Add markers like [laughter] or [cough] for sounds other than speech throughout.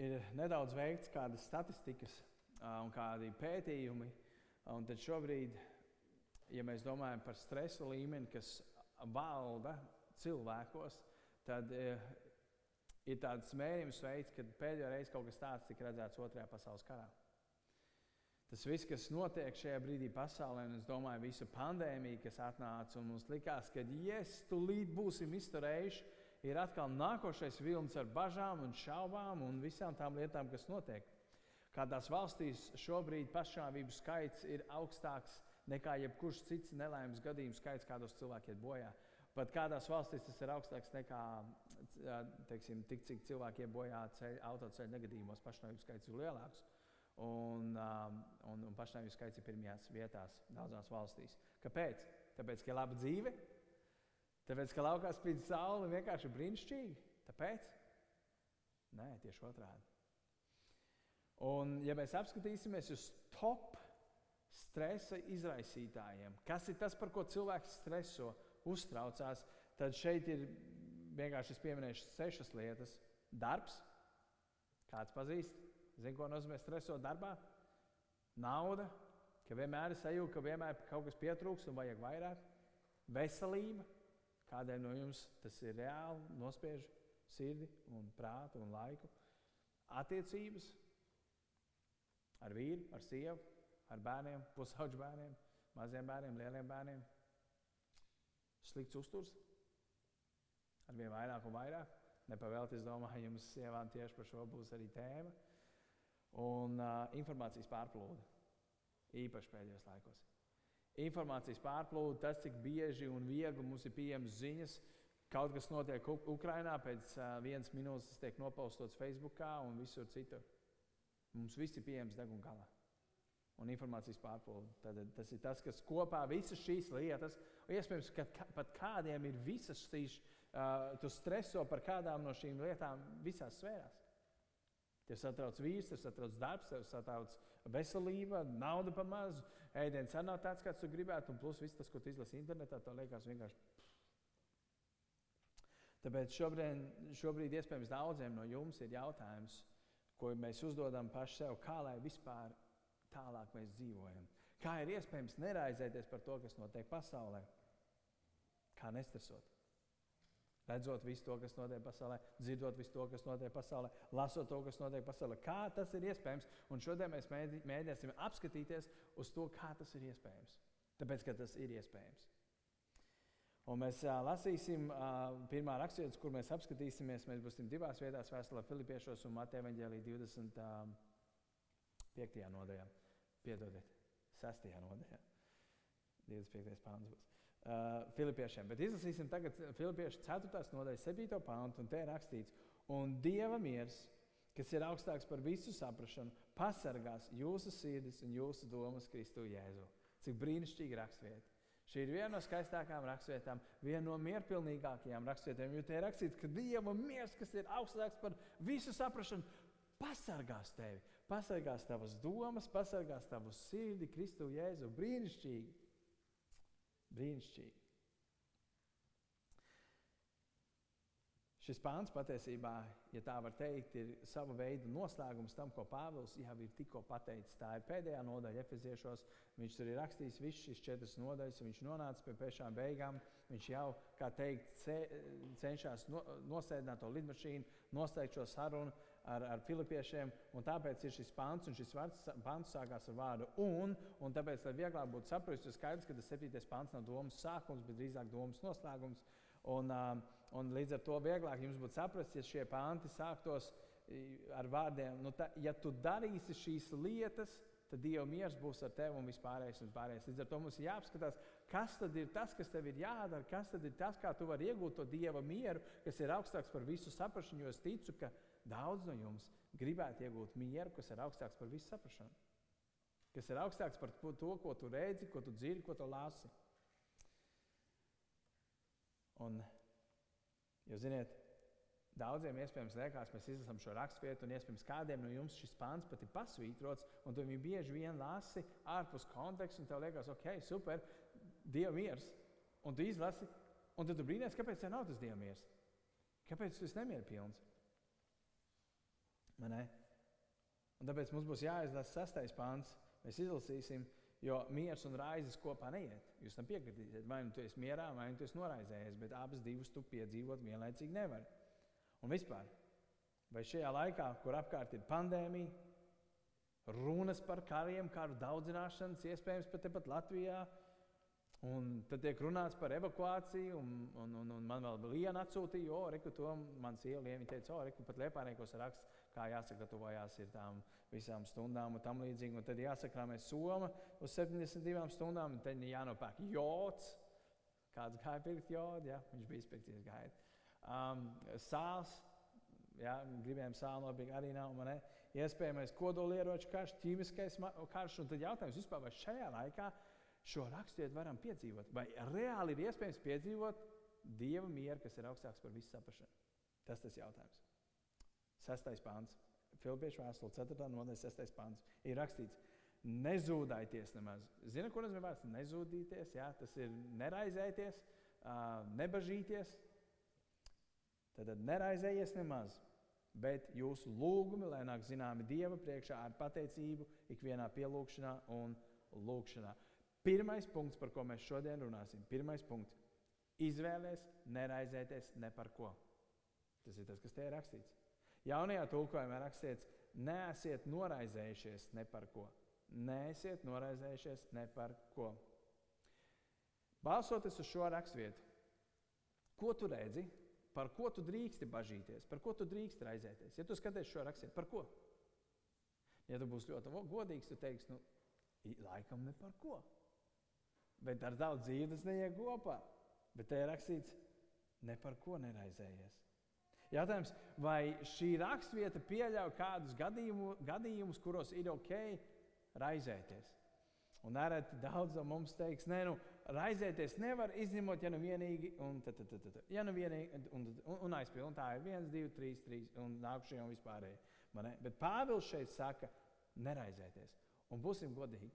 ir nedaudz veikts kādas statistikas un kādi pētījumi. Un tad šobrīd, ja mēs domājam par stresa līmeni, kas valda cilvēkos, tad ir tāds mērījums veids, kad pēdējo reizi kaut kas tāds tika redzēts Otrajā pasaules karā. Tas viss, kas notiek šajā brīdī pasaulē, un es domāju, visa pandēmija, kas atnāca un mums likās, ka, ja yes, tūlīt būsim izturējuši, ir atkal nākošais vilnis ar bažām un šaubām un visām tām lietām, kas notiek. Kādās valstīs šobrīd pašnāvību skaits ir augstāks nekā jebkurš cits nelaimes gadījums skaits, kādos cilvēki iet bojā. Pat kādās valstīs tas ir augstāks nekā teiksim, tik, cik cilvēki iet bojā autoceļu negadījumos, pašnāvību skaits ir lielāks. Un, um, un, un pašnāvību skaits ir pirmajās vietās daudzās valstīs. Kāpēc? Tāpēc, ka ir laba dzīve, tāpēc, ka laukā spīd saule vienkārši brīnišķīgi. Tāpēc? Nē, tieši otrādi. Un, ja mēs apskatīsimies uz top stresa izraisītājiem, kas ir tas, par ko cilvēks streso, uztraucās, tad šeit ir vienkārši pieminējuši sešas lietas. Darbs, kāds pazīst, zina, ko nozīmē stresot darbā. Nauda, ka vienmēr ir sajūta, ka vienmēr kaut kas pietrūks un vajag vairāk. Veselība, kādēļ no jums tas ir reāli, nospiež sirdi un prātu un laiku. Attiecības ar vīru, ar sievu, ar bērniem, pusauģu bērniem, maziem bērniem, lieliem bērniem slikts uzturs, ar vien vairāk un vairāk. Nepavēlti, es domāju, [laughs] jums sievām tieši par šo būs arī tēma. Un uh, informācijas pārplūde, īpaši pēdējos laikos. Informācijas pārplūde, tas, cik bieži un viegli mums ir pieejamas ziņas, kaut kas notiek Ukrajinā, pēc uh, vienas minūtes tas tiek nopaustots Facebook un visur citur. Mums viss ir pieejams deguna galā un informācijas pārplūde. Tad, tas ir tas, kas kopā visas šīs lietas, iespējams, ka pat kādiem ir visas šīs, uh, tu streso par kādām no šīm lietām visās sfērās. Tev satrauc vīrs, tev satrauc darbs, tev satrauc veselība, nauda ēdiens arī nav tāds, kāds tu gribētu, un plus viss tas, ko tu izlasi internetā, tev liekas vienkārši. Tāpēc šobrīd, šobrīd iespējams daudziem no jums ir jautājums, ko mēs uzdodam paši sev, kā lai vispār tālāk mēs dzīvojam. Kā ir iespējams neraizēties par to, kas notiek pasaulē? Kā nestresot? Redzot visu to, kas notiek pasaulē, dzirdot visu to, kas notiek pasaulē, lasot to, kas notiek pasaulē. Kā tas ir iespējams? Un šodien mēs mēģināsim apskatīties uz to, kā tas ir iespējams. Tāpēc, ka tas ir iespējams. Un mēs uh, lasīsim uh, pirmā raksturību, kur mēs apskatīsimies. Mēs būsim divās vietās, Vēstulē Filipiešos un Mateja Vangelī 25. nodaļā. Piedodiet, 6. nodaļā. 25. pāns būs. Uh, Filipiešiem. Bet izlasīsim tagad Filipiešu 4. nodaļu, 7. pāntu, un te ir rakstīts, un Dieva miers, kas ir augstāks par visu saprāšanu, pasargās jūsu sirdis un jūsu domas Kristu Jēzu. Cik brīnišķīgi rakstvieta. Šī ir viena no skaistākajām raksturvietām, viena no mierpilnīgākajām raksturvietām, jo te ir rakstīts, ka Dieva miers, kas ir augstāks par visu saprāšanu, pasargās tevi, pasargās tavas domas, pasargās tavu sirdi, Kristu Jēzu. Brīnišķīgi! Brīnišķīgi! Šis pāns patiesībā, ja tā var teikt, ir sava veida noslēgums tam, ko Pāvils jau ir tikko pateicis. Tā ir pēdējā nodaļa, Efeziešos. Viņš tur ir rakstījis visas šīs četras nodaļas, un viņš nonāca pie pašām beigām. Viņš jau, kā teikt, cenšas no, nosēdināt to lidmašīnu, noslēgt šo sarunu ar, ar filipiešiem. Tāpēc ir šis pāns, un šis pāns sākās ar vārdu un. un tāpēc, lai vieglāk būtu saprast, ir skaidrs, ka tas septītais pāns nav domas sākums, bet drīzāk domas noslēgums. Un, uh, un līdz ar to vieglāk jums būtu saprast, ja šie panti sāktos ar vārdiem, nu, ta, ja tu darīsi šīs lietas, tad Dieva miers būs ar tevi un vispārējais. Un pārējais. Līdz ar to mums ir jāapskatās, kas tad ir tas, kas tev ir jādara, kas tad ir tas, kā tu vari iegūt to Dieva mieru, kas ir augstāks par visu saprāšanu. Jo es ticu, ka daudz no jums gribētu iegūt mieru, kas ir augstāks par visu saprāšanu. Kas ir augstāks par to, ko tu redzi, ko tu dzirdi, ko tu lasi. Un, jo, ziniet, daudziem iespējams liekas, mēs izlasām šo raksturvietu, un iespējams kādiem no jums šis pāns pat ir pasvītrots, un tu viņu bieži vien lasi ārpus konteksta, un tev liekas, ok, super, Dieva miers. Un tu izlasi, un tad tu brīnīties, kāpēc tev nav tas Dieva miers. Kāpēc esi nemieru pilns? Un tāpēc mums būs jāizlasa sastais pāns. Mēs izlasīsim, jo miers un raizes kopā neiet. Jūs tam piekritīsiet. Vai nu tu esi mierā, vai nu tu esi noraizējies, bet abas divas tu piedzīvot vienlaicīgi nevari. Un vispār, vai šajā laikā, kur apkārt ir pandēmija, runas par kariem, karu daudzināšanas, iespējams pat tepat Latvijā, Un tad tiek runāts par evakuāciju, un, un, un, un man vēl viena atsūtīja, o, reku, to man sieva Lieva teica, o, reku, pat Liepāniekos raksts, kā jāsagatavojās ir tām visām stundām un tam līdzīgi. Un tad jāsakrāmē soma uz 72 stundām, un tad jānopērk jods. Kāds gāja pirkt jodu, ja? viņš bija inspekcijas gaita. Um, sāls, ja? gribējām sāli nopirkt arī nav, man ne? Iespējamais kodolieroču karš, ķīmiskais karš, un tad jautājums vispār, vai šajā laikā šo raksturvietu varam piedzīvot? Vai reāli ir iespējams piedzīvot Dieva mieru, kas ir augstāks par visu saprāšanu? Tas tas jautājums. Sestais pāns, Filipiešu vēstule, 4. nodaļa, 6. pāns. Ir rakstīts, nezūdaities nemaz. Zini, ko nozīmē vārds nezūdīties? Jā, tas ir neraizēties, nebažīties. Tad neraizējies nemaz. Bet jūsu lūgumi, lai nāk zināmi Dieva priekšā ar pateicību, ikvienā pielūgšanā un lūgšanā. Pirmais punkts, par ko mēs šodien runāsim, pirmais punkts. Izvēlēties, neraizēties ne par ko. Tas ir tas, kas te ir rakstīts. Jaunajā tulkojumā rakstīts, neesiet noraizējušies ne par ko. Neesiet noraizējušies ne par ko. Balsoties uz šo raksturvietu, ko tu redzi, par ko tu drīksti bažīties, par ko tu drīksti raizēties? Ja tu skaties šo raksturvietu, par ko? Ja tu būsi ļoti godīgs, tu teiksi, nu, laikam ne par ko bet ar daudz dzīvi tas neiet kopā. Bet te ir rakstīts, ne par ko neraizējies. Jautājums, vai šī raksturvieta pieļauj kādus gadījumu, gadījumus, kuros ir ok raizēties? Un nereti daudz no mums teiks, nē, nu, raizēties nevar izņemot, ja nu vienīgi, un, tad, tad, tad, tad, ja nu vienīgi, un, un, un aizpildīt. Un tā ir viens, divi, trīs, trīs, un nākušie un vispārējie. Bet Pāvils šeit saka, neraizēties. Un būsim godīgi,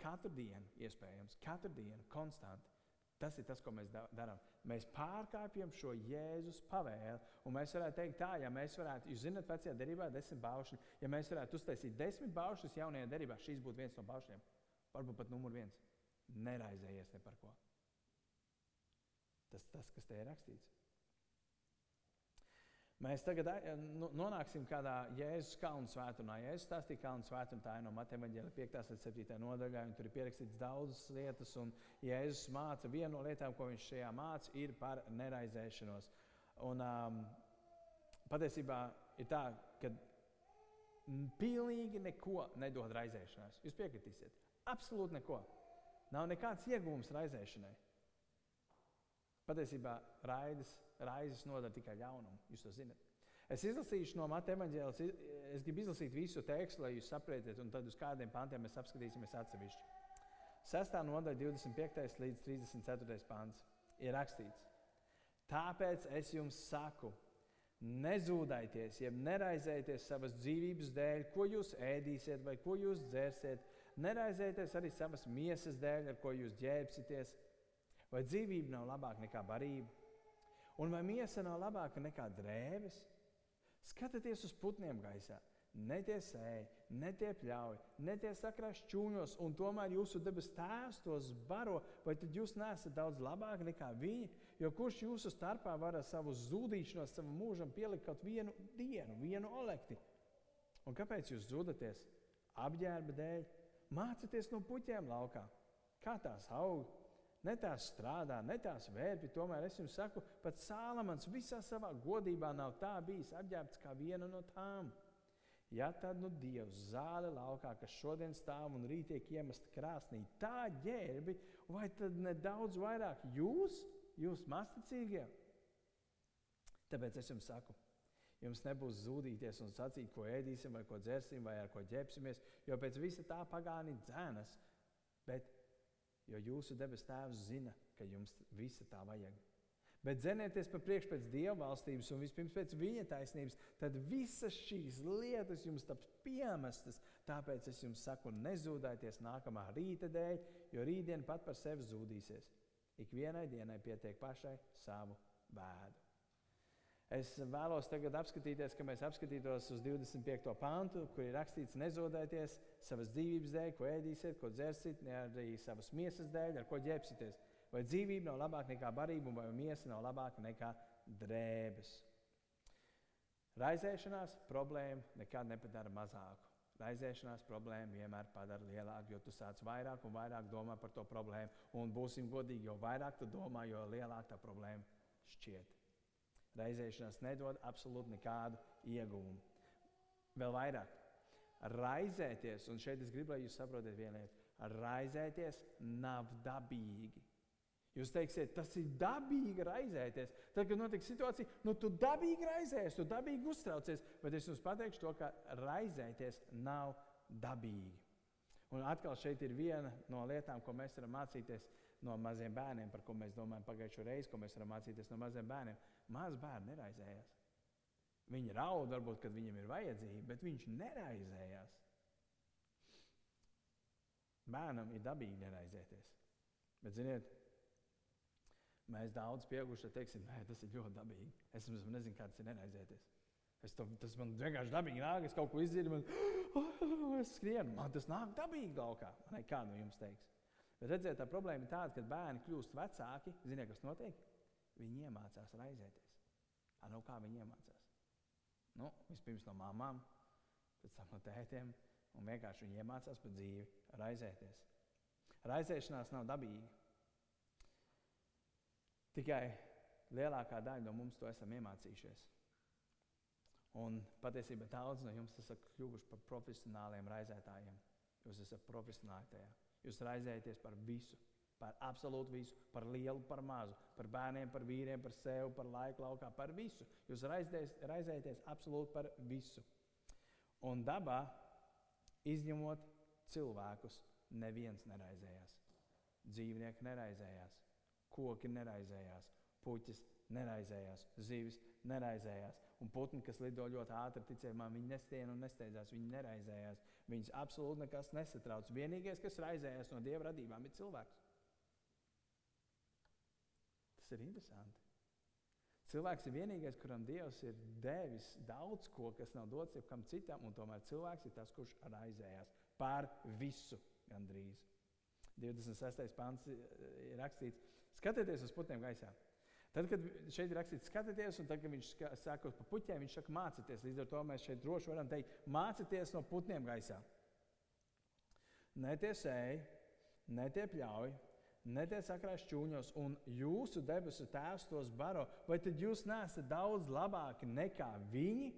Katru dienu, iespējams, katru dienu, konstanti. Tas ir tas, ko mēs darām. Mēs pārkāpjam šo Jēzus pavēli. Un mēs varētu teikt, tā, ja mēs varētu, jūs zināt, vecajā derībā ir desmit baušļi. Ja mēs varētu uztaisīt desmit baušļus jaunajā derībā, šīs būtu viens no baušļiem. Varbūt pat numur viens. Neraizējies ne par ko. Tas tas, kas te ir rakstīts. Mēs tagad nu, nonāksim kādā Jēzus kalnu svētumā. Jēzus stāstīja kalnu svētumu, tā ir no Mateja Vāģēla 5. līdz 7. nodaļā, tur ir pierakstīts daudzas lietas, un Jēzus māca, viena no lietām, ko viņš šajā māca, ir par neraizēšanos. Un, um, patiesībā ir tā, ka pilnīgi neko nedod raizēšanās. Jūs piekritīsiet? Absolūti neko. Nav nekāds iegūms raizēšanai. Patiesībā raidis raizes nodara tikai ļaunumu. Jūs to zinat. Es izlasīšu no Mateja evanģēlas, es gribu izlasīt visu tekstu, lai jūs saprotat, un tad uz kādiem pantiem mēs apskatīsimies atsevišķi. 6. nodaļa, 25. līdz 34. pāns ir rakstīts. Tāpēc es jums saku, nezūdaities, jeb neraizējieties savas dzīvības dēļ, ko jūs ēdīsiet vai ko jūs dzersiet. Neraizējieties arī savas miesas dēļ, ar ko jūs ģērbsieties. Vai dzīvība nav labāka nekā barība? Un vai miesa nav labāka nekā drēbes? Skatieties uz putniem gaisā. Ne tie sēž, ne tie pļauj, ne tie sakrās čūņos, un tomēr jūsu debes tēvs tos baro. Vai tad jūs neesat daudz labāki nekā viņi? Jo kurš jūsu starpā var ar savu zudīšanos, savam mūžam pielikt kaut vienu dienu, vienu olekti? Un kāpēc jūs zudaties? Apģērba dēļ. Mācieties no puķiem laukā. Kā tās aug? Ne tās strādā, ne tās vērpi. Tomēr es jums saku, pat Sālamans visā savā godībā nav tā bijis apģērbts kā viena no tām. Ja tad nu Dievs zāle laukā, kas šodien stāv un rīt tiek iemesta krāsnī, tā ģērbi, vai tad nedaudz vairāk jūs, jūs masticīgie? Tāpēc es jums saku, jums nebūs zudīties un sacīt, ko ēdīsim, vai ko dzersim, vai ar ko ģērbsimies, jo pēc visa tā pagāni dzēnas. Bet jo jūsu debes Tēvs zina, ka jums visa tā vajag. Bet dzenieties pa priekšu pēc Dieva valstības un vispirms pēc Viņa taisnības, tad visas šīs lietas jums taps piemestas. Tāpēc es jums saku, nezūdieties nākamā rīta dēļ, jo rītdiena pat par sevi zudīsies. Ik vienai dienai pietiek pašai savu bēdu. Es vēlos tagad apskatīties, ka mēs apskatītos uz 25. pantu, kur ir rakstīts, nezodēties savas dzīvības dēļ, ko ēdīsiet, ko dzersiet, ne arī savas miesas dēļ, ar ko ģērbsieties. Vai dzīvība nav labāka nekā barība, vai miesa nav labāka nekā drēbes. Raizēšanās problēmu nekad nepadara mazāku. Raizēšanās problēma vienmēr padara lielāku, jo tu sāc vairāk un vairāk domāt par to problēmu. Un būsim godīgi, jo vairāk tu domā, jo lielāka tā problēma šķiet. Raizēšanās nedod absolūti nekādu ieguvumu. Vēl vairāk, raizēties, un šeit es gribu, lai jūs saprotat vienu lietu, raizēties nav dabīgi. Jūs teiksiet, tas ir dabīgi raizēties. Tad, kad notiek situācija, nu, tu dabīgi raizējies, tu dabīgi uztraucies. Bet es jums pateikšu to, ka raizēties nav dabīgi. Un atkal šeit ir viena no lietām, ko mēs varam mācīties no maziem bērniem, par ko mēs domājam pagājušo reizi, ko mēs varam mācīties no maziem bērniem. Maz bērni neraizējās. Viņi raud, varbūt, kad viņam ir vajadzība, bet viņš neraizējās. Bērnam ir dabīgi neraizēties. Bet, ziniet, Mēs daudz pieaugušie teiksim, nē, tas ir ļoti dabīgi. Es nezinu, kā tas ir neraizēties. Es to, tas man vienkārši dabīgi nāk, es kaut ko izdzirdu, man es skrienu. Man tas nāk dabīgi laukā. Man kā no jums teiks. Bet redziet, tā problēma ir tāda, ka bērni kļūst vecāki. Ziniet, kas notiek? Viņi iemācās raizēties. A, nu, kā viņi iemācās? Nu, vispirms no mamām, pēc tam no tētiem. Un vienkārši viņi iemācās pa dzīvi raizēties. Raizēšanās nav dabīga. Tikai lielākā daļa no mums to esam iemācījušies. Un patiesībā daudz no jums esat kļuvuši par profesionāliem raizētājiem. Jūs esat profesionāli tajā. Jūs raizējaties par visu, par absolūti visu, par lielu, par mazu, par bērniem, par vīriem, par sevi, par laiku laukā, par visu. Jūs raizējaties absolūti par visu. Un dabā, izņemot cilvēkus, neviens neraizējās. Dzīvnieki neraizējās. Koki neraizējās, puķis neraizējās, zivis neraizējās. Un putni, kas lido ļoti ātri, ticamā, viņi nestiena un nesteidzās, viņi neraizējās. Viņus absolūti nekas nesatrauc. Vienīgais, kas raizējās no dieva radībām, ir cilvēks. Tas ir interesanti. Cilvēks ir vienīgais, kuram Dievs ir devis daudz ko, kas nav dots jebkam citam, un tomēr cilvēks ir tas, kurš raizējās par visu gandrīz. 26. pāns ir rakstīts, Skatieties uz putniem gaisā. Tad, kad šeit ir rakstīts, skatieties, un tad, kad viņš saka par puķiem, viņš saka, mācieties. Līdz ar to mēs šeit droši varam teikt, mācieties no putniem gaisā. Ne tie sēji, ne tie pļauj, ne tie sakrājas čūņos, un jūsu debesu tēvs tos baro. Vai tad jūs neesat daudz labāki nekā viņi?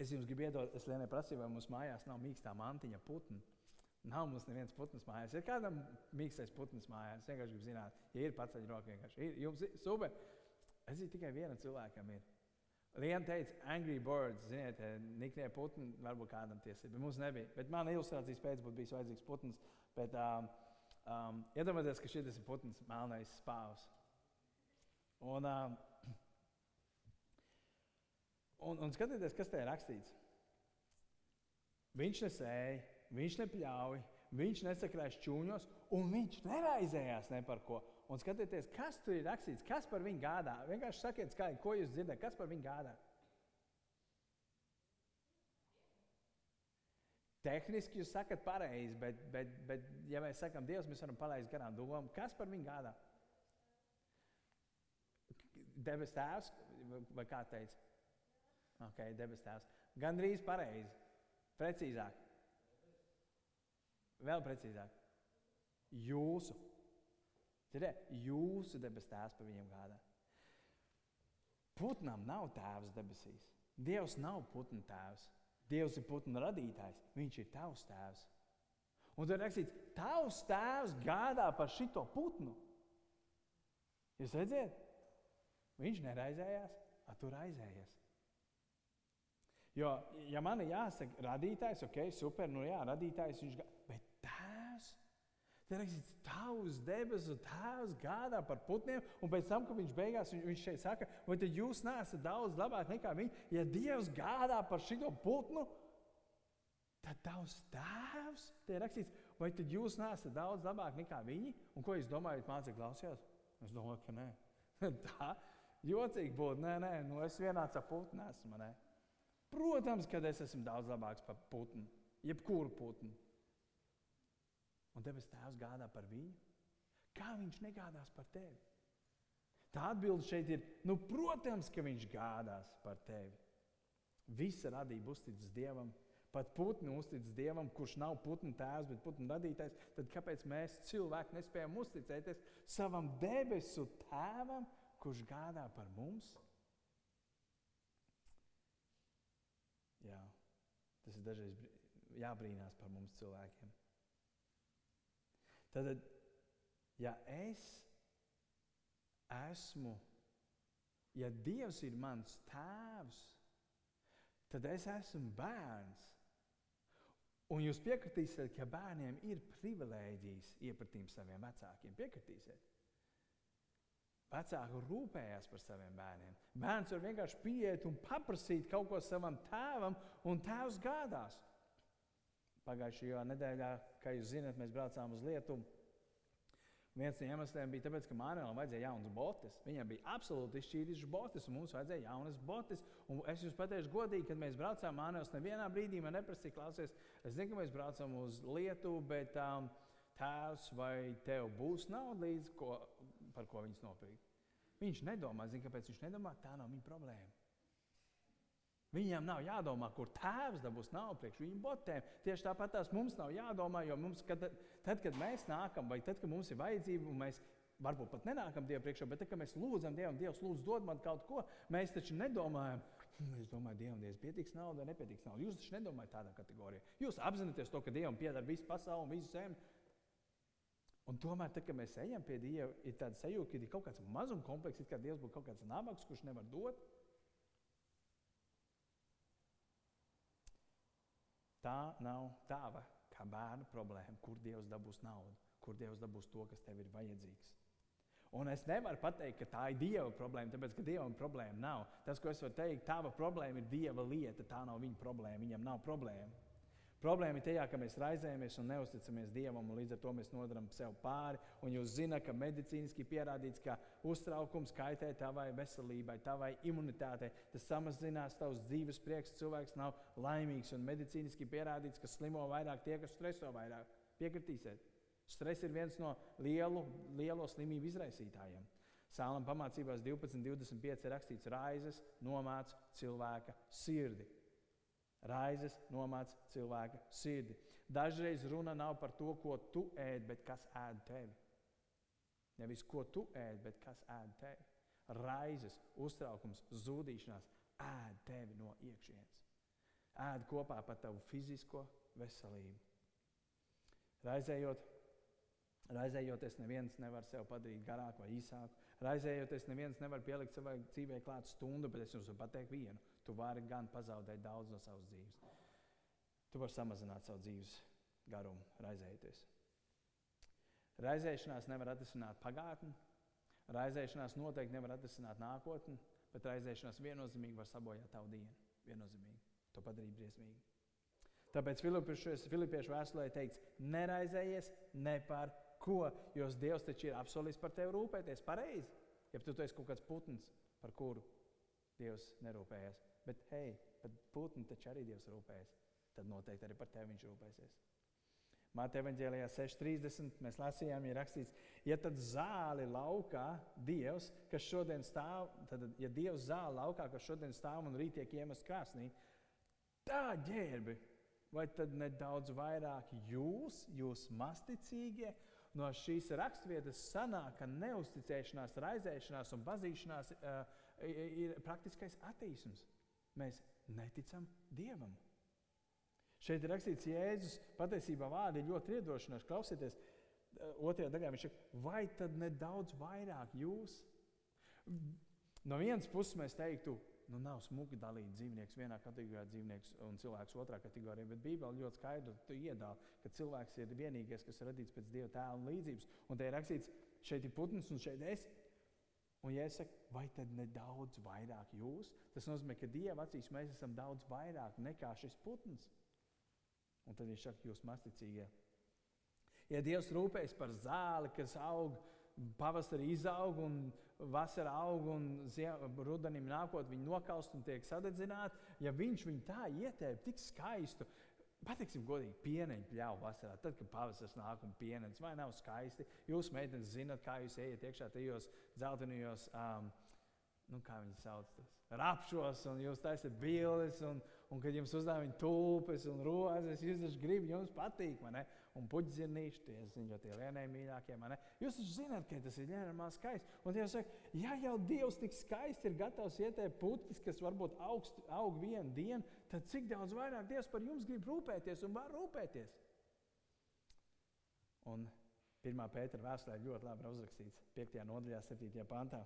Es jums gribu iedot, es Lienai prasīju, vai mums mājās nav mīkstā mantiņa putna. Nav mums nevienas putnas mājās. Ir kādam mīkstais putnas mājās. Es vienkārši gribu zināt, ja ir pats roka vienkārši. Ir, jums ir super. Es zinu, tikai vienam cilvēkam ir. Liena teica, Angry Birds, ziniet, eh, niknie putni, varbūt kādam. Bet mums nebija. Bet man ilustrācijas pēc būtu bijis vajadzīgs putns. Bet um, um, iedomājieties, ka šis ir putns, melnais spāvs. Un, um, un, un skatieties, kas te ir rakstīts. Viņš nesēja viņš nepļauj, viņš nesakrājas čūņos, un viņš neraizējās ne par ko. Un skatieties, kas tur ir rakstīts, kas par viņu gādā. Vienkārši sakiet, skaidri, ko jūs dzirdat, kas par viņu gādā. Tehniski jūs sakat pareizi, bet, bet, bet, ja mēs sakām, Dievs, mēs varam palaist garām domu, kas par viņu gādā? Debes tēvs, vai kā teica? Ok, debes tēvs. Gan drīz pareizi, precīzāk. Vēl precīzāk. Jūsu. Dzirdē, jūsu debes tēvs par viņiem gādā. Putnam nav tēvs debesīs. Dievs nav putnu tēvs. Dievs ir putnu radītājs. Viņš ir tavs tēvs. Un tur rakstīts, tavs tēvs gādā par šito putnu. Jūs redzat, viņš neraizējās, a tu raizējies. Jo, ja man ir jāsaka, radītājs, ok, super, nu jā, radītājs, viņš gādā. Te rakstīts, tavs debesu tēvs gādā par putniem, un pēc tam, kad viņš beigās viņš šeit saka, vai tad jūs neesat daudz labāk nekā viņi? Ja Dievs gādā par šito putnu, tad tavs tēvs, te rakstīts, vai tad jūs neesat daudz labāk nekā viņi? Un ko jūs domājat, mācekļi klausījās? Es domāju, ka nē. [laughs] Tā, Jocīgi būtu, nē, nē, nu es vienāds ar putnu esmu. Ne? Protams, ka es esmu daudz labāks par putnu, jebkuru putnu. Un debes Tēvs gādā par viņu. Kā viņš negādās par tevi? Tā atbilde šeit ir, nu, protams, ka viņš gādās par tevi. Visa radība uzticas Dievam, pat putni uzticas Dievam, kurš nav putnu tēvs, bet putnu radītājs. Tad kāpēc mēs cilvēki nespējam uzticēties savam debesu tēvam, kurš gādā par mums? Jā, tas ir dažreiz jābrīnās par mums cilvēkiem. Tad, ja es esmu, ja Dievs ir mans tēvs, tad es esmu bērns. Un jūs piekritīsiet, ka bērniem ir privilēģijas iepratīt saviem vecākiem. Piekritīsiet. Vecāki rūpējās par saviem bērniem. Bērns var vienkārši pieiet un paprasīt kaut ko savam tēvam, un tēvs gādās. Pagājušajā nedēļā, kā jūs zināt, mēs braucām uz Lietuvu. Viens no iemesliem bija tas, ka Mānēlam vajadzēja jaunas botes. Viņam bija absolūti izšķīrušas botes, un mums vajadzēja jaunas botes. Un es jums pateikšu, godīgi, kad mēs braucām Mānēlas, nevienā brīdī man neprasīja, klausies, es zinu, ka mēs braucam uz Lietuvu, bet um, tēvs vai tev būs nauda līdzi, ko, par ko viņas nopirkt. Viņš nedomā, zina, kāpēc viņš nedomā, tā nav viņa problēma. Viņam nav jādomā, kur tēvs dabūs naudu priekš viņu botēm. Tieši tāpat tās mums nav jādomā, jo mums, kad, tad, kad mēs nākam, vai tad, kad mums ir vajadzība, un mēs varbūt pat nenākam Dievam priekšā, bet tad, kad mēs lūdzam Dievam, Dievs lūdz dod man kaut ko, mēs taču nedomājam, hm, es domāju, Dievam, Dievs, pietiks nauda nepietiks nauda. Jūs taču nedomājat tādā kategorijā. Jūs apzināties to, ka Dievam pieder visu pasauli un visu zemi. Un tomēr, tad, kad mēs ejam pie Dieva, ir tāda sajūta, ka ir kaut kāds mazuma komplekss, it kā Dievs būtu kaut kāds nabaks, kurš nevar dot. Tā nav tava kā bērna problēma, kur Dievs dabūs naudu, kur Dievs dabūs to, kas tev ir vajadzīgs. Un es nevaru pateikt, ka tā ir Dieva problēma, tāpēc ka Dievam problēma nav. Tas, ko es varu teikt, tava problēma ir Dieva lieta, tā nav viņa problēma. Viņam nav problēma. Problēma ir tajā, ka mēs raizējamies un neusticamies Dievam, un līdz ar to mēs nodarām sev pāri. Un jūs zināt, ka medicīniski pierādīts, ka uztraukums kaitē tavai veselībai, tavai imunitātei. Tas samazinās tavs dzīves prieks. Cilvēks nav laimīgs, un medicīniski pierādīts, ka slimo vairāk tie, kas streso vairāk. Piekritīsiet. Stress ir viens no lielu, lielo slimību izraisītājiem. Sālam pamācībās 12.25 ir rakstīts, raizes nomāca cilvēka sirdi. Raizes nomāca cilvēka sirdi. Dažreiz runa nav par to, ko tu ēd, bet kas ēd tevi. Nevis ko tu ēd, bet kas ēd tevi. Raizes, uztraukums, zudīšanās ēd tevi no iekšienes. Ēd kopā par tavu fizisko veselību. Raizējot, raizējoties, neviens nevar sev padarīt garāku vai īsāku. Raizējoties, neviens nevar pielikt savai dzīvei klāt stundu, bet es jums varu pateikt vienu tu vari gan pazaudēt daudz no savas dzīves. Tu vari samazināt savu dzīves garumu, raizējoties. Raizēšanās nevar atrisināt pagātni, raizēšanās noteikti nevar atrisināt nākotni, bet raizēšanās viennozīmīgi var sabojāt tavu dienu. Viennozīmīgi. To padarīt briesmīgi. Tāpēc Filipiešu vēstulē teikts, neraizējies ne par ko, jo Dievs taču ir apsolījis par tevi rūpēties pareizi. Ja tu esi kaut kāds putns, par kuru Dievs nerūpējas. Bet, hei, pat putni taču arī Dievs rūpējas. Tad noteikti arī par tevi viņš rūpēsies. Māte evanģēlijā 6.30 mēs lasījām, ir rakstīts, ja tad zāli laukā Dievs, kas šodien stāv, tad, ja Dievs zāli laukā, kas šodien stāv un rīt tiek iemests krāsnī, tā ģērbi, vai tad nedaudz vairāk jūs, jūs masticīgie, no šīs raksturvietas sanāk, ka neusticēšanās, raizēšanās un bazīšanās uh, ir praktiskais attīstums. Mēs neticam Dievam. Šeit ir rakstīts, Jēzus patiesībā vārdi ir ļoti iedošanoši. Klausieties, eh, otrajā daļā viņš saka, vai tad nedaudz vairāk jūs? No vienas puses mēs teiktu, nu nav smuki dalīt dzīvnieks vienā kategorijā, dzīvnieks un cilvēks otrā kategorijā, bet Bībelē ļoti skaidri iedāvā, ka cilvēks ir vienīgais, kas ir radīts pēc Dieva tēla un līdzības. Un te ir rakstīts, šeit ir putns un šeit es. Un, ja es saku, vai tad nedaudz vairāk jūs, tas nozīmē, ka Dieva acīs mēs esam daudz vairāk nekā šis putns. Un tad viņš saka, jūs masticīgie. Ja Dievs rūpējas par zāli, kas aug pavasarī izaug un vasarā aug un rudenim nākot viņi nokaust un tiek sadedzināti. Ja viņš viņu tā ietēp tik skaistu, pateiksim godīgi, pieneņu pļauju vasarā, tad, kad pavasaris nāk un pieneņas, vai nav skaisti. Jūs, meitenes, zinat, kā jūs ejiet iekšā tajos dzeltenajos, um, nu, kā viņi sauc, tas rapšos, un jūs taisat bildes, un, un kad jums uzdāvā viņa tulpes un rozes, jūs taču gribat, jums patīk, man ne? Un puķzirnīši, tie, zinu, tie lienēji mīļākie, man ne? Jūs taču zināt, ka tas ir nenormāli skaisti. Un Dievs saka, ja jau Dievs tik skaisti ir gatavs ieteikt puķis, kas varbūt augst, aug vienu dienu, tad cik daudz vairāk Dievs par jums grib rūpēties un var rūpēties. Un 1. pētera vēstulē ļoti labi uzrakstīts 5. nodaļā, 7. pantā.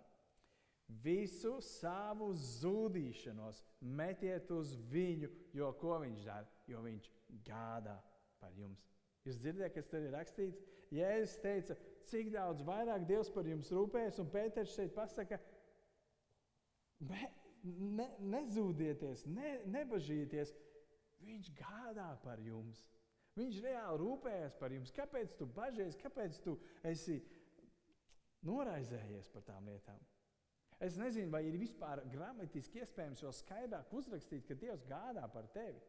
Visu savu zudīšanos metiet uz viņu, jo ko viņš dara? Jo viņš gādā par jums. Jūs dzirdat, kas tur ir rakstīts? Jēzus teica, cik daudz vairāk Dievs par jums rūpējas, un Pēters šeit pasaka, ne, ne, nezūdieties, ne, nebažieties. Viņš gādā par jums. Viņš reāli rūpējas par jums. Kāpēc tu bažies? Kāpēc tu esi noraizējies par tām lietām? Es nezinu, vai ir vispār gramatiski iespējams vēl skaidrāk uzrakstīt, ka Dievs gādā par tevi.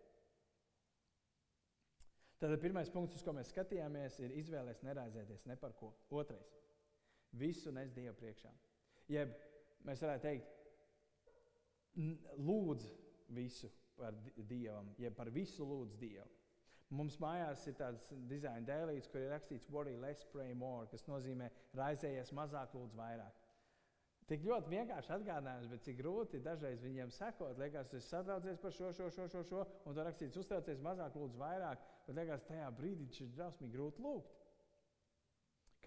Tad pirmais punkts, uz ko mēs skatījāmies, ir izvēlēties neraizēties ne par ko. Otrais - visu nes Dievu priekšā. Jeb mēs varētu teikt, lūdz visu par Dievam, jeb par visu lūdz Dievu. Mums mājās ir tāds dizaina dēlīts, kur ir rakstīts worry less, pray more, kas nozīmē raizējies mazāk, lūdz vairāk. Tik ļoti vienkārši atgādinājums, bet cik grūti dažreiz viņiem sekot. Liekas, es satraucies par šo, šo, šo, šo, šo un tur rakstīts, uztraucies mazāk, lūdzu, vairāk. Bet liekas, tajā brīdī tas ir drausmīgi grūti lūgt.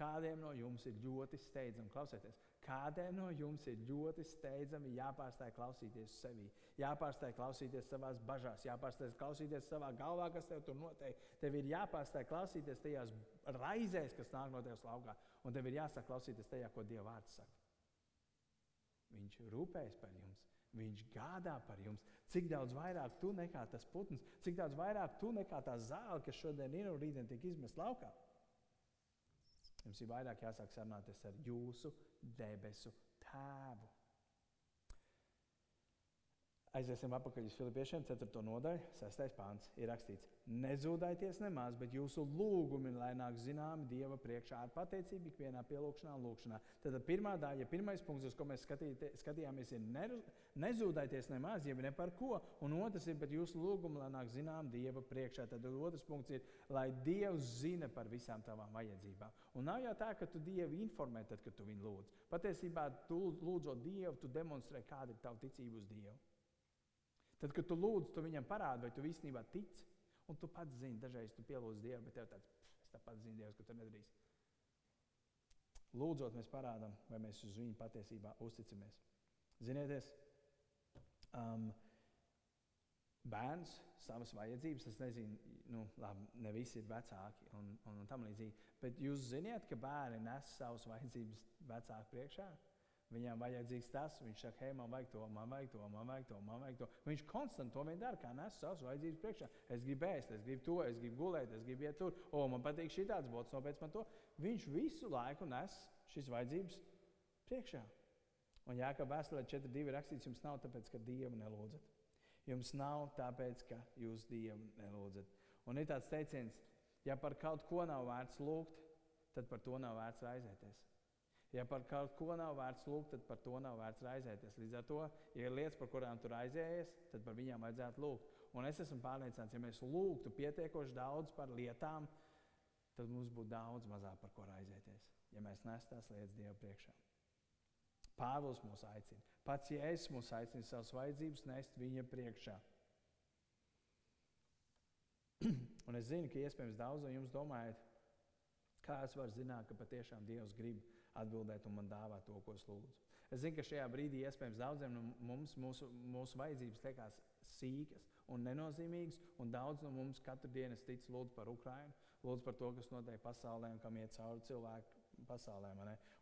Kādiem no jums ir ļoti steidzami klausīties? Kādiem no jums ir ļoti steidzami jāpārstāj klausīties sevi, jāpārstāj klausīties savā bažās, jāpārstāj klausīties savā galvā, kas tev tur notiek. Tev ir jāpārstāj klausīties tajās raizēs, kas nāk no tevis laukā, un tev ir jāsāk klausīties tajā, ko Dieva vārds saka. Viņš rūpējas par jums. Viņš gādā par jums. Cik daudz vairāk tu nekā tas putns, cik daudz vairāk tu nekā tā zāle, kas šodien ir un rītdien tiek izmest laukā. Jums ir vairāk jāsāk sarunāties ar jūsu debesu tēvu. Aiziesim atpakaļ uz Filipiešiem, 4. nodaļu, 6. pāns. Ir rakstīts, nezūdaities nemaz, bet jūsu lūgumi, lai nāk zināmi Dieva priekšā ar pateicību ikvienā pielūgšanā un lūgšanā. Tad pirmā daļa, pirmais punkts, uz ko mēs skatīte, skatījāmies, ir ne, nezūdaities nemaz, jeb ne par ko. Un otrs ir, bet jūsu lūgumi, lai nāk zināmi Dieva priekšā. Tad otrs punkts ir, lai Dievs zina par visām tavām vajadzībām. Un nav jau tā, ka tu Dievu informē, tad, kad tu viņu lūdz. Patiesībā, tu lūdzot Dievu, tu demonstrē, kāda ir tava ticība uz Dievu. Tad, kad tu lūdz, tu viņam parādi, vai tu īstenībā tici. Un tu pats zini, dažreiz tu pielūdz Dievu, bet tev tāds - es tāpat zinu, Dievs, ka tu nedarīsi. Lūdzot, mēs parādām, vai mēs uz viņu patiesībā uzticamies. Ziniet, um, bērns savas vajadzības, es nezinu, nu, labi, ne visi ir vecāki un, un, un tam līdzīgi, bet jūs zināt, ka bērni nes savas vajadzības vecāku priekšā. Viņam vajadzīgs tas, viņš saka, hei, man vajag to, man vajag to, man vajag to, man vajag to. Viņš konstanti to vien dara, kā nes savas vajadzības priekšā. Es gribu ēst, es gribu to, es gribu gulēt, es gribu iet tur, o, man patīk šī tāds bots, nopēc man to. Viņš visu laiku nes šīs vajadzības priekšā. Un Jākab vēstulē 4.2 rakstīts, jums nav tāpēc, ka Dievu nelūdzat. Jums nav tāpēc, ka jūs Dievu nelūdzat. Un ir tāds teiciens, ja par kaut ko nav vērts lūgt, tad par to nav vērts raizēties. Ja par kaut ko nav vērts lūgt, tad par to nav vērts raizēties. Līdz ar to, ja ir lietas, par kurām tu raizējies, tad par viņām vajadzētu lūgt. Un es esmu pārliecināts, ja mēs lūgtu pietiekoši daudz par lietām, tad mums būtu daudz mazāk par ko raizēties, ja mēs nestu tās lietas Dievu priekšā. Pāvils mūs aicina. Pats Jēzus mūs aicina savas vajadzības nest viņa priekšā. [clears throat] Un es zinu, ka iespējams daudz no jums domājat, kā es varu zināt, ka patiešām Dievs grib atbildēt un man dāvāt to, ko es lūdzu. Es zinu, ka šajā brīdī iespējams daudziem no mums mūsu, mūsu vajadzības liekas sīkas un nenozīmīgas, un daudz no mums katru dienu tic lūdzu par Ukrajinu, lūdzu par to, kas notiek pasaulē un kam iet cauri cilvēku pasaulē.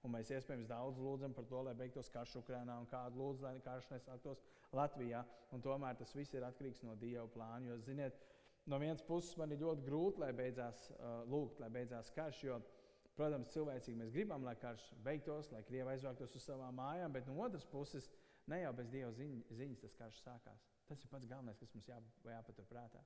Un mēs iespējams daudz lūdzam par to, lai beigtos karš Ukrajinā un kādu lūdzu, lai karš nesāktos Latvijā. Tomēr tas viss ir atkarīgs no Dieva plāna. Jo, ziniet, no vienas puses man ir ļoti grūti, lai beidzās uh, lūgt, lai beidzās karš. Protams, cilvēcīgi mēs gribam, lai karš beigtos, lai krievi aizvāktos uz savām mājām, bet no otras puses, ne jau bez dieva ziņ, ziņas tas karš sākās. Tas ir pats galvenais, kas mums jā, jāpatur prātā.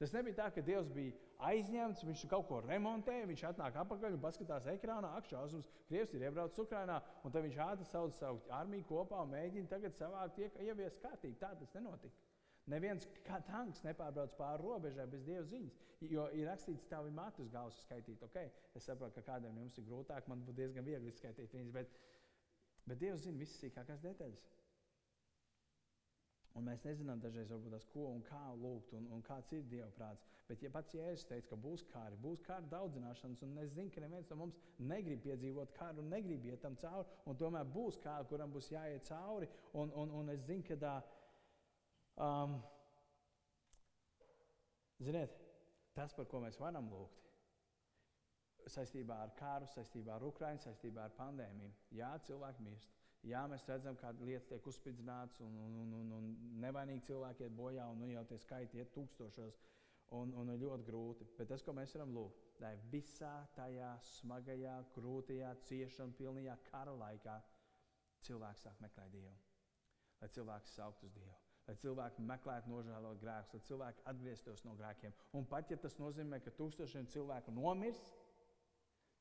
Tas nebija tā, ka Dievs bija aizņemts, viņš kaut ko remontēja, viņš atnāk atpakaļ un paskatās ekrānā, ak, šausmas, Krievs ir iebraucis Ukrajinā, un tad viņš ātri sauc savu armiju kopā un mēģina tagad savākt, ieviest kārtību. Tā tas nenotika. Neviens tanks nepārbrauc pāri robežai bez dieva ziņas. Jo ir rakstīts, ka tavi matus galvas skaitīt. Okay? Es saprotu, ka kādam jums ir grūtāk, man būtu diezgan viegli izskaidrot viņas, bet, bet Dievs zina visas sīkākās detaļas. Un mēs nezinām dažreiz, tās, ko un kā lūgt, un, un kāds ir Dieva prāts. Bet, ja pats Jēzus teica, ka būs kāri, būs kāri daudzināšanas, un es zinu, ka neviens no mums negrib piedzīvot kāru un negrib iet tam cauri, un tomēr būs kāri, kuram būs jāiet cauri. Un, un, un es zinu, ka tā, um, ziniet, tas, par ko mēs varam lūgt, saistībā ar kāru, saistībā ar Ukraiņu, saistībā ar pandēmiju, jā, cilvēki mirst. Jā, mēs redzam, kā lietas tiek uzspridzināts, un, un, un, un, un nevainīgi cilvēki iet bojā, un nu, jau tie skaiti iet tūkstošos, un, un ir ļoti grūti. Bet tas, ko mēs varam lūgt, lai visā tajā smagajā, grūtajā, ciešanu pilnajā kara laikā cilvēks sāk meklēt Dievu. Lai cilvēks saukt uz Dievu. Lai cilvēki meklētu nožēlot grēkus, lai cilvēki atgrieztos no grēkiem. Un pat ja tas nozīmē, ka tūkstošiem cilvēku nomirs,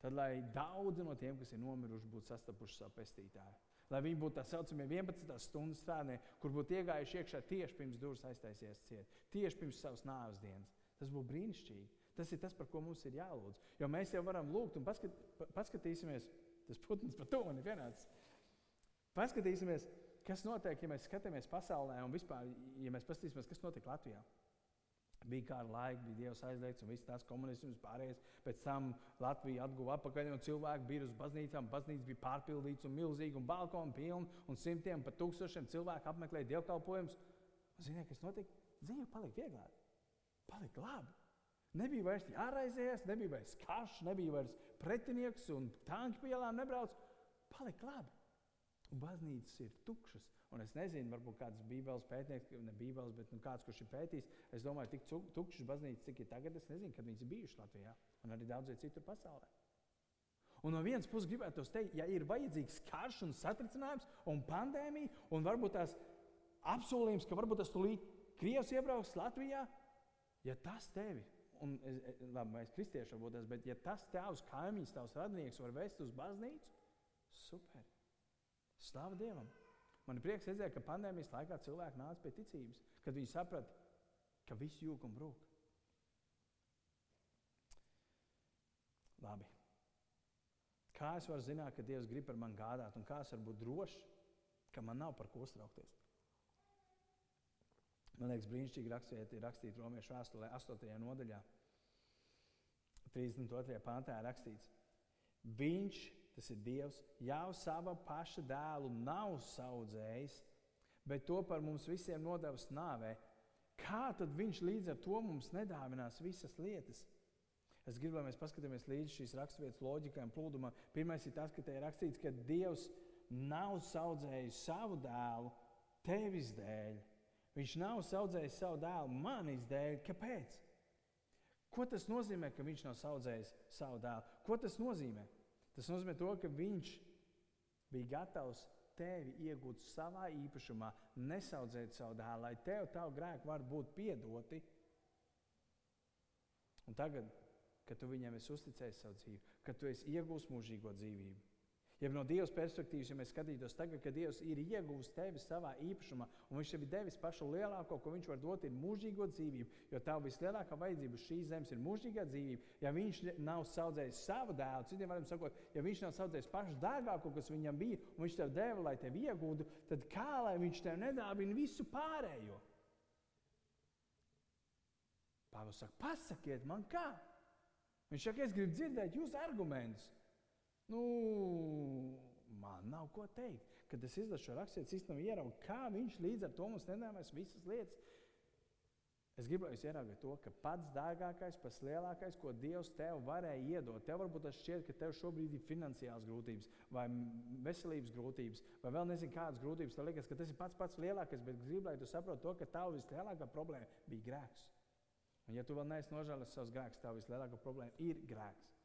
tad lai daudzi no tiem, kas ir nomiruši, būtu sastapuši savu pestītāju lai viņi būtu tā saucamie 11 stundu strādnieki, kur būtu iegājuši iekšā tieši pirms durvis aiztaisies ciet, tieši pirms savas nāves dienas. Tas būtu brīnišķīgi. Tas ir tas, par ko mums ir jālūdz. Jo mēs jau varam lūgt un paskat, paskatīsimies, tas putns par to man ir pienācis. Paskatīsimies, kas notiek, ja mēs skatāmies pasaulē un vispār, ja mēs paskatīsimies, kas notiek Latvijā. Bija kāda laika, bija Dievs aizliegts, un viss tās komunisms pārējais. Pēc tam Latvija atguva atpakaļ, un cilvēki bija uz baznīcām. Baznīca bija pārpildīta un milzīga, un balkoni pilni, un simtiem pat tūkstošiem cilvēku apmeklēja dievkalpojumus. Ziniet, kas notika? Dzīve palika vieglāk, palika labi. Nebija vairs jāraizējas, nebija vairs karš, nebija vairs pretinieks, un tanki pie ielām nebrauc. Palika labi. Baznīcas ir tukšas. Un es nezinu, varbūt kāds bībeles pētnieks, ne bībeles, bet nu, kāds, kurš ir pētījis, es domāju, tik tukšas baznīcas, cik ir tagad, es nezinu, kad viņas bijušas Latvijā un arī daudz citur pasaulē. Un no vienas puses gribētu teikt, ja ir vajadzīgs karš un satricinājums un pandēmija, un varbūt tās apsolījums, ka varbūt tas tūlīt Krievs iebrauks Latvijā, ja tas tevi, un labi, mēs kristieši varbūt tas, bet ja tas tavs kaimiņš, tavs radinieks var vest uz baznīcu, super! Slāva Dievam! Man ir prieks redzēt, ka pandēmijas laikā cilvēki nāca pie ticības, kad viņi saprata, ka viss jūg un brūk. Labi. Kā es varu zināt, ka Dievs grib par mani gādāt, un kā es varu būt drošs, ka man nav par ko uztraukties? Man liekas, brīnišķīgi rakstīt, rakstīt Romiešu vēstulē, 8. nodaļā, 32. pāntā rakstīts, Viņš tas ir Dievs, jau sava paša dēlu nav audzējis, bet to par mums visiem nodevis nāvē. Kā tad viņš līdz ar to mums nedāvinās visas lietas? Es gribu, lai mēs paskatāmies līdzi šīs raksturvietas loģikai un plūdumam. Pirmais ir tas, ka te ir rakstīts, ka Dievs nav audzējis savu dēlu tevis dēļ. Viņš nav audzējis savu dēlu manis dēļ. Kāpēc? Ko tas nozīmē, ka viņš nav audzējis savu dēlu? Ko tas nozīmē? Tas nozīmē, to, ka viņš bija gatavs tevi iegūt savā īpašumā, nesaudzēt savu dēlu, lai tev tavu grēku var būt piedoti. Un tagad, kad tu viņam esi uzticējis savu dzīvi, kad tu esi iegūst mūžīgo dzīvību, Ja no Dieva perspektīvas, ja mēs skatītos tagad, kad Dievs ir ieguvis tevi savā īpašumā, un Viņš tev ir devis pašu lielāko, ko Viņš var dot, ir mūžīgo dzīvību, jo tā vislielākā vajadzība šīs zemes ir mūžīgā dzīvība. Ja Viņš nav audzējis savu dēlu, citiem vārdiem sakot, ja Viņš nav audzējis pašu dārgāko, kas viņam bija, un Viņš tev deva, lai tevi iegūtu, tad kā lai Viņš tev nedāvina visu pārējo? Pāvils saka, pasakiet man, kā? Viņš saka, es gribu dzirdēt jūsu argumentus. Nu, man nav ko teikt. Kad es izlasu šo rakstītu, es īstenībā ieraugu, kā viņš līdz ar to mums nedēvēs visas lietas. Es jūs ieraugat to, ka pats dārgākais, pats lielākais, ko Dievs tev varēja iedot, tev varbūt tas šķiet, ka tev šobrīd ir finansiāls grūtības, vai veselības grūtības, vai vēl nezinu kādas grūtības. Tev liekas, ka tas ir pats pats lielākais, bet gribu, lai tu saprotu to, ka tava vislielākā problēma bija grēks. Un ja tu vēl neesi nožēlis savus grēkus, tava vislielākā problēma ir grēks.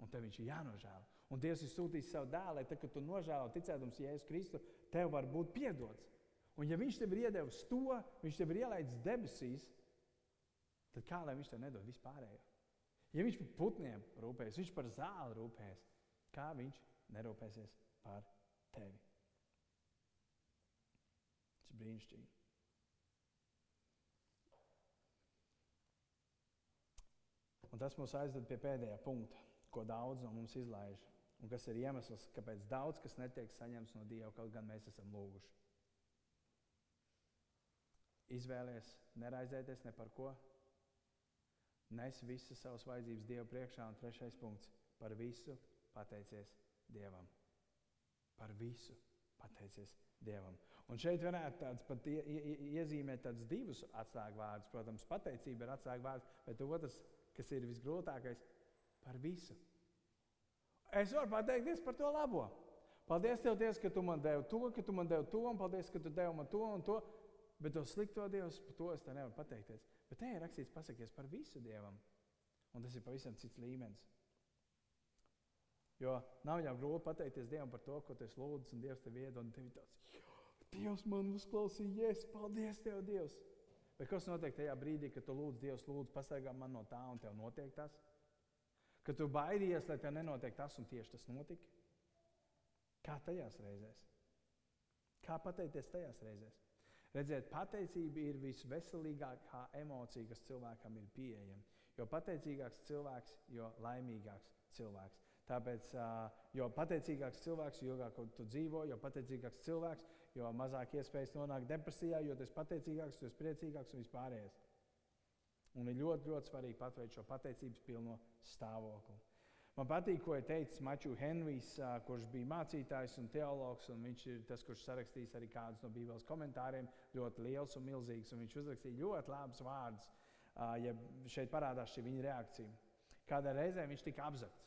Un tev viņš ir jānožēlo. Un Dievs ir sūtījis savu dēlu, lai tad, kad tu nožēlo ticēdams Jēzus Kristu, tev var būt piedots. Un ja viņš tev ir iedevis to, viņš tev ir ielaidis debesīs, tad kā lai viņš tev nedod vispārējo? Ja viņš par putniem rūpējas, viņš par zāli rūpējas, kā viņš nerūpēsies par tevi? Tas ir brīnišķīgi. Un tas mūs aizved pie pēdējā punkta, ko daudz no mums izlaiž. Un kas ir iemesls, kāpēc daudz kas netiek saņemts no Dieva, kaut gan mēs esam lūguši. Izvēlies neraizēties ne par ko. Nes visas savas vajadzības Dieva priekšā. Un trešais punkts - par visu pateicies Dievam. Par visu pateicies Dievam. Un šeit varētu tāds pat ie, ie, iezīmēt tādus divus atslēgvārdus. Protams, pateicība ir atslēgvārds, bet otrs kas ir visgrūtākais, par visu. Es varu pateikties par to labo. Paldies, Tev, Dievs, ka Tu man devi to, ka Tu man devi to, un paldies, ka Tu devi man to un to. Bet to slikto Dievs, par to es te nevaru pateikties. Bet te ir rakstīts, pasakies par visu Dievam. Un tas ir pavisam cits līmenis. Jo nav jau grūti pateikties Dievam par to, ko tu lūdzu, un Dievs tev iedod. Tev tāds, Dievs man uzklausīja, yes, paldies Tev, Dievs! Bet kas notiek tajā brīdī, kad tu lūdz Dievu, lūdzu, pasargā man no tā, un tev notiek tas? Kad tu baidījies, lai tev nenotiek tas, un tieši tas notika? Kā tajās reizēs? Kā pateikties tajās reizēs? Redziet, pateicība ir visveselīgākā emocija, kas cilvēkam ir pieejama. Jo pateicīgāks cilvēks, jo laimīgāks cilvēks. Tāpēc, jo pateicīgāks cilvēks, jo ilgāk tu dzīvo, jo pateicīgāks cilvēks, jo mazāk iespējas nonākt depresijā, jo tas pateicīgāks, jo priecīgāks un vispārējais. Un ir ļoti, ļoti svarīgi paturēt šo pateicības pilno stāvokli. Man patīk, ko ir teicis Maču Henrijs, kurš bija mācītājs un teologs. Un viņš ir tas, kurš sarakstījis arī kādus no Bībeles komentāriem. Ļoti liels un milzīgs. Un viņš uzrakstīja ļoti labus vārdus. Ja šeit parādās šī viņa reakcija. Kādā reizē viņš tika apzakts.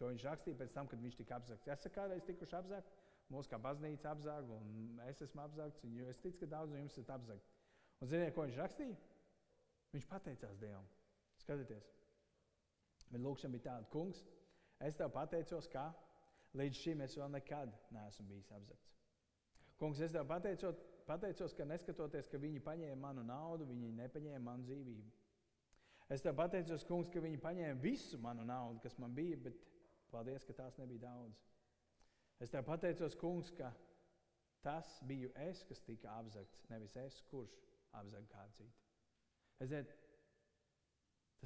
To viņš rakstīja pēc tam, kad viņš tika apzakts. Es kādreiz tikuši apzakts. Mūsu kā baznīca apzāga, un es esmu apzāgts, un es ticu, ka daudz no jums ir apzāgti. Un ziniet, ko viņš rakstīja? Viņš pateicās Dievam. Skatieties, bet lūkšana bija tāda, kungs, es tev pateicos, ka līdz šim es vēl nekad neesmu bijis apzakts. Kungs, es tev pateicos, pateicos, ka neskatoties, ka viņi paņēma manu naudu, viņi nepaņēma manu dzīvību. Es tev pateicos, kungs, ka viņi paņēma visu manu naudu, kas man bija, bet paldies, ka tās nebija daudz. Es tev pateicos, kungs, ka tas biju es, kas tika apzakts, nevis es, kurš apzaga kādu citu. Ziniet,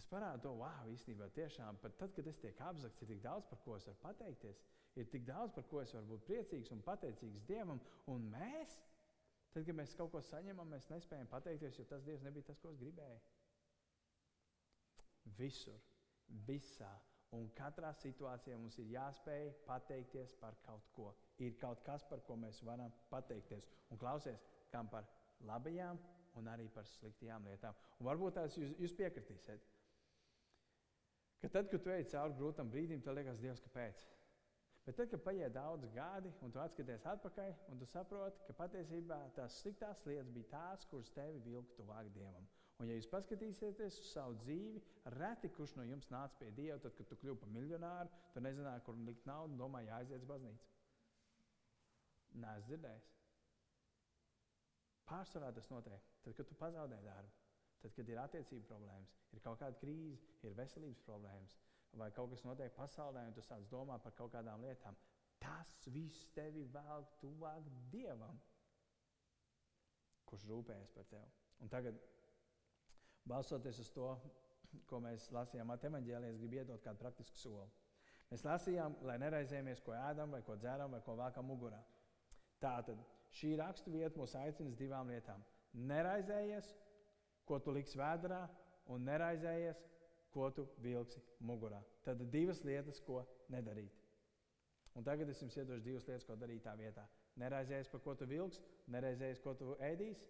tas parāda to, wow, īstenībā tiešām pat tad, kad es tiek apzakts, ir tik daudz, par ko es varu pateikties. Ir tik daudz, par ko es varu būt priecīgs un pateicīgs Dievam. Un mēs, tad, kad mēs kaut ko saņemam, mēs nespējam pateikties, jo tas Dievs nebija tas, ko es gribēju. Visur, visā Un katrā situācijā mums ir jāspēj pateikties par kaut ko. Ir kaut kas, par ko mēs varam pateikties. Un klausies, kam par labajām un arī par sliktajām lietām. Un varbūt tās jūs, jūs piekritīsiet. Ka tad, kad tu ej cauri grūtam brīdim, tev liekas, Dievs, kāpēc? Bet tad, kad paiet daudz gadi, un tu atskaties atpakaļ, un tu saproti, ka patiesībā tās sliktās lietas bija tās, kuras tevi vilka tuvāk Dievam. Un, ja jūs paskatīsieties uz savu dzīvi, reti kurš no jums nāca pie Dieva, tad, kad tu kļuvi par miljonāru, tu nezināji, kur likt naudu, un domāji, jāaiziet uz baznīcu. Nē, es dzirdēju. Pārsvarā tas notiek tad, kad tu pazaudē darbu, tad, kad ir attiecību problēmas, ir kaut kāda krīze, ir veselības problēmas, vai kaut kas notiek pasaulē, un tu sāc domāt par kaut kādām lietām. Tas viss tevi velk tuvāk Dievam, kurš rūpējas par tevi. Un tagad balstoties uz to, ko mēs lasījām Mateņģēlī, es gribu iedot kādu praktisku soli. Mēs lasījām, lai neraizējamies, ko ēdam, vai ko dzeram, vai ko vēkam mugurā. Tātad šī rakstu vieta mūs aicina uz divām lietām. Neraizējies, ko tu liksi vēdā, un neraizējies, ko tu vilksi mugurā. Tad divas lietas, ko nedarīt. Un tagad es jums iedošu divas lietas, ko darīt tā vietā. Neraizējies, par ko tu vilksi, neraizējies, ko tu ēdīsi,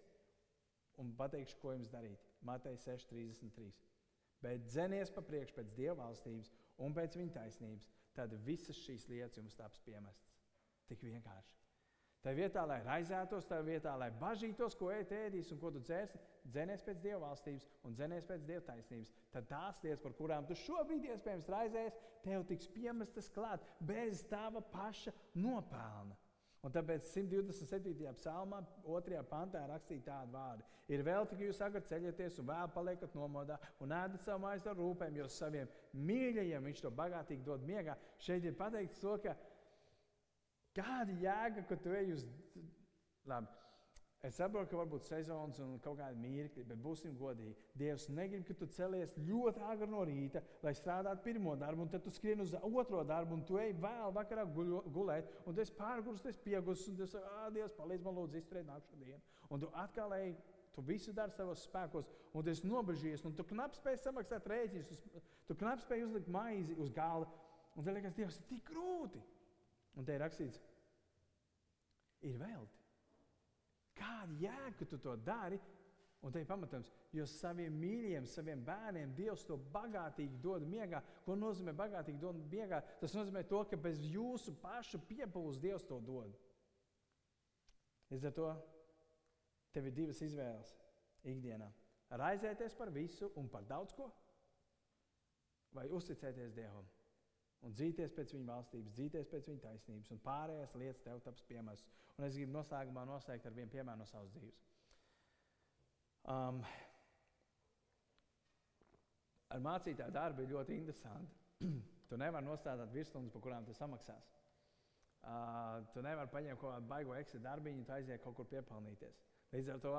un pateikšu, ko jums darīt. Matei 6,33. Bet dzenies pa priekšu pēc Dieva valstības un pēc viņa taisnības, tad visas šīs lietas jums taps piemestas. Tik vienkārši. Tā vietā, lai raizētos, tā vietā, lai bažītos, ko ēd, ēdīs un ko tu dzērsi, dzenēs pēc dieva valstības un dzenēs pēc dieva taisnības. Tad tās lietas, par kurām tu šobrīd iespējams raizējies, tev tiks piemestas klāt bez tava paša nopelna. Un tāpēc 127. psalmā, 2. pantā rakstīja tādu vārdu: Ir vēl tikai jūs agri ceļaties un vēl paliekat nomodā un ēdat savu maizi ar rūpēm, jo saviem mīļajiem viņš to bagātīgi dod miegā. Šeit ir pateikts to, ka Kāda jēga, ka tu ej uz. Labi. Es saprotu, ka varbūt sezonas un kaut kāda mirkļa, bet būsim godīgi. Dievs negrib, ka tu celies ļoti agri no rīta, lai strādātu pirmo darbu, un tad tu skrieni uz otro darbu, un tu ej vēl vakarā guļo, gulēt, un tu esi pārgājis, tu esi piegusis, un tu saki, ah, Dievs, palīdz man lūdzu izturēt nākamā dienu. Un tu atkal ej, tu visu dari savos spēkos, un tu esi nobežies, un tu knapi spēj samaksāt rēķinus, tu knapi spēj uzlikt maizi uz galda, un tev liekas, Dievs, ir tik grūti. Un te ir rakstīts, ir velti. Kāda jēga, ka tu to dari? Un te ir pamatojums, jo saviem mīļiem, saviem bērniem Dievs to bagātīgi dod miegā. Ko nozīmē bagātīgi dod miegā? Tas nozīmē to, ka bez jūsu pašu piepūles Dievs to dod. Līdz ar to tev ir divas izvēles ikdienā. Raizēties par visu un par daudz ko, vai uzticēties Dievam un dzīties pēc viņa valstības, dzīties pēc viņa taisnības, un pārējās lietas tev taps piemērs. Un es gribu noslēgumā noslēgt ar vienu piemēru no savas dzīves. Um, ar mācītāju darbu ir ļoti interesanti. [clears throat] tu nevari nostādīt virsstundas, par kurām tu samaksās. Uh, tu nevari paņemt kaut kādu baigo eksa darbiņu, tu aiziet kaut kur piepelnīties. Līdz ar to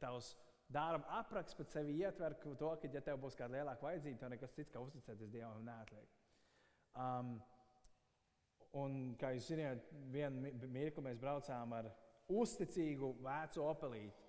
tavs darba apraksts pat sevi ietver to, ka, ja tev būs kāda lielāka vajadzība, tad nekas cits, kā uzticēties Dievam, neatliek. Um, un, kā jūs zināt, vienu mirkli mēs braucām ar uzticīgu vecu opelīti,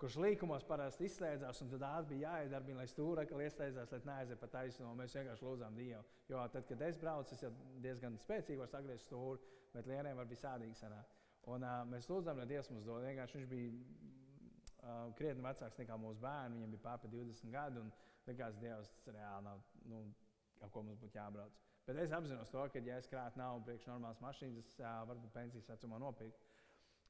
kurš līkumos parasti izslēdzās, un tad ātri bija jāiedarbina, lai stūrakli ieslēdzās, lai neaiziet pa taisno. Mēs vienkārši lūdzām Dievu. Jo tad, kad es braucu, es jau diezgan spēcīgi varu sagriezt stūri, bet lieniem var būt sādīgi sanākt. Un, uh, mēs lūdzām, lai Dievs mums dod. Vienkārši viņš bija uh, krietni vecāks nekā mūsu bērni. Viņam bija pāri 20 gadi, un likās, Dievs, tas reāli nav, nu, ar ko mums būtu jābrauc. Bet es apzinos to, ka, ja es krātu naudu priekš normālas mašīnas, varu pensijas vecumā nopirkt.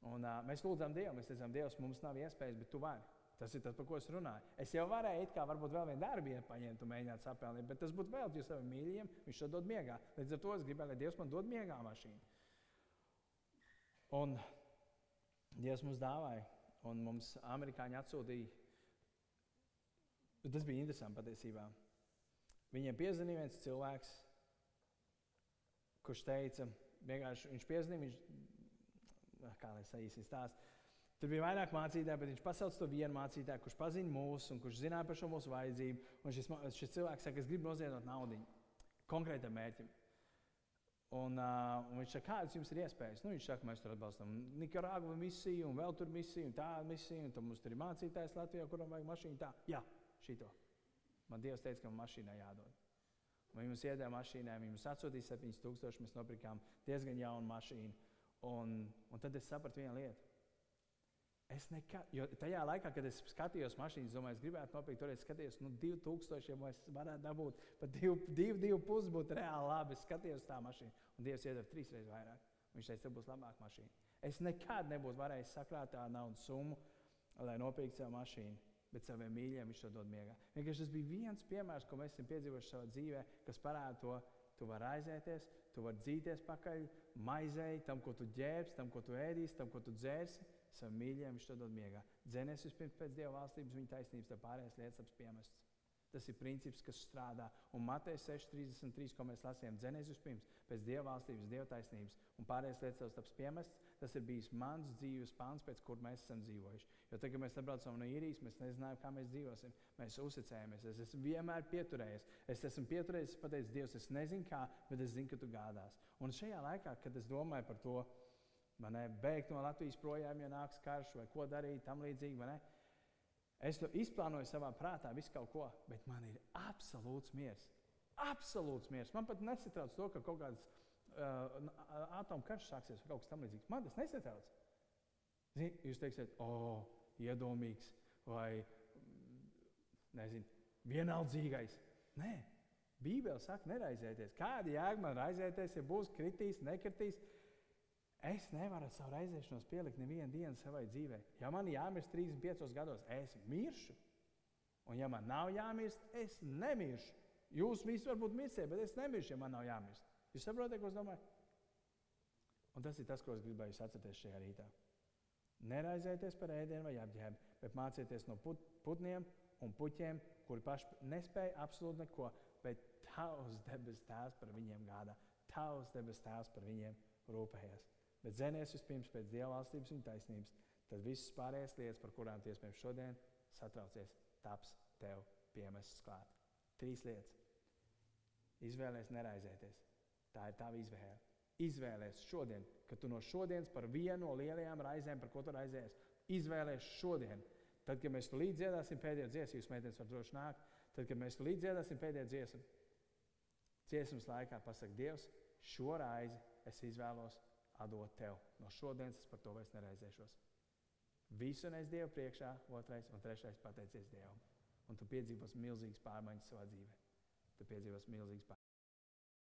Un, uh, mēs lūdzam Dievu, mēs teicām, Dievs, mums nav iespējas, bet tu vari. Tas ir tas, par ko es runāju. Es jau varēju, it kā varbūt vēl vienu darbu paņemt un mēģināt sapelnīt, bet tas būtu vēl jūs saviem mīļajiem, viņš to dod miegā. Līdz ar to es gribēju, lai Dievs man dod miegā mašīnu. Un Dievs mums dāvāja, un mums amerikāņi atsūtīja. Tas bija interesanti patiesībā. Viņiem piezvanīja viens cilvēks, kurš teica, vienkārši viņš piezīmēja, viņš, ah, kā lai saīsina stāstu. Tur bija vairāk mācītāji, bet viņš pasauca to vienu mācītāju, kurš pazina mūsu un kurš zināja par šo mūsu vajadzību. Un šis, šis cilvēks saka, es gribu noziedot naudu konkrētam mērķim. Un, uh, un viņš saka, kādas jums ir iespējas? Nu, viņš saka, mēs tur atbalstām Nikaragvu misiju, un vēl tur misiju, un tādu misiju, un tad mums tur ir mācītājs Latvijā, kuram vajag mašīnu. Tā, jā, šito. Man Dievs teica, ka man mašīnā jādod. Viņi mums iedēja mašīnā, viņi mums atsūtīja 7000, mēs nopirkām diezgan jaunu mašīnu. Un, un tad es sapratu vienu lietu. Es nekad, jo tajā laikā, kad es skatījos mašīnas, domāju, es gribētu nopirkt, tur es skatījos, nu, 2000, ja es varētu dabūt, pat 2,5 būtu reāli labi. Es skatījos tā mašīnu, un Dievs iedeva trīs reizes vairāk. Viņš teica, tas būs labāka mašīna. Es nekad nebūtu varējis sakrāt tādu naudas summu, lai nopirktu savu mašīnu bet saviem mīļiem viņš to dod miegā. Vienkārši tas bija viens piemērs, ko mēs esam piedzīvojuši savā dzīvē, kas parāda to, tu vari aizēties, tu vari dzīties pakaļ maizei, tam, ko tu ģērbsi, tam, ko tu ēdīsi, tam, ko tu dzērsi. Saviem mīļiem viņš to dod miegā. Dzēnies vispirms pēc Dieva valstības, viņa taisnības, tad pārējās lietas taps piemests. Tas ir princips, kas strādā. Un Mateja 6,33, ko mēs lasījām, dzenēs vispirms pēc dieva valstības, dieva taisnības, un pārējais lietas taps piemests. Tas ir bijis mans dzīves pāns, pēc kur mēs esam dzīvojuši. Jo tagad, kad mēs atbraucam no īrijas, mēs nezinājām, kā mēs dzīvosim. Mēs uzticējāmies. Es esmu vienmēr pieturējies. Es esmu pieturējies, es pateicu, Dievs, es nezinu kā, bet es zinu, ka tu gādās. Un šajā laikā, kad es domāju par to, ne beigt no Latvijas projām, ja nāks karš vai ko darīt tam līdzīgi, Es to izplānoju savā prātā, visu kaut ko, bet man ir absolūts miers. Absolūts miers. Man pat nesatrauc to, ka kaut kāds uh, atomu karš sāksies vai kaut kas tamlīdzīgs. Man tas nesatrauc. Zin, jūs teiksiet, o, oh, iedomīgs vai nezinu, vienaldzīgais. Nē, Bībele saka, neraizēties. Kāda jēga man raizēties, ja būs kritīs, nekritīs? Es nevaru savu raizēšanos pielikt nevienu dienu savai dzīvei. Ja man jāmirst 35 gados, es miršu. Un ja man nav jāmirst, es nemiršu. Jūs visi varbūt mirsiet, bet es nemiršu, ja man nav jāmirst. Jūs saprotat, ko es domāju? Un tas ir tas, ko es gribēju atcerēties šajā rītā. Neraizēties par ēdienu vai apģērbu, bet mācieties no put, putniem un puķiem, kuri paši nespēja absolūti neko, bet tavs debes tēvs par viņiem gādā. Tavs debes tēvs par viņiem rūpējas. Bet zinies vispirms pēc dieva valstības un taisnības, tad visas pārējās lietas, par kurām tu iespējams šodien satraucies, taps tev piemestas klāt. Trīs lietas. Izvēlēties neraizēties. Tā ir tava izvēle. Izvēlēties šodien, ka tu no šodienas par vienu no lielajām raizēm, par ko tu raizējies, izvēlēties šodien. Tad, kad mēs līdz dziedāsim pēdējo dziesmu, jūs meitenes varat droši nākt, tad, kad mēs līdz dziedāsim pēdējo dziesmu, dziesmas laikā pasakot, Dievs, šo raizi es izvēlos atdot tev. No šodienas es par to vairs neraizēšos. Visu nes Dievu priekšā, otrais un trešais pateicies Dievam. Un tu piedzīvos milzīgas pārmaiņas savā dzīvē. Tu piedzīvos milzīgas pārmaiņas.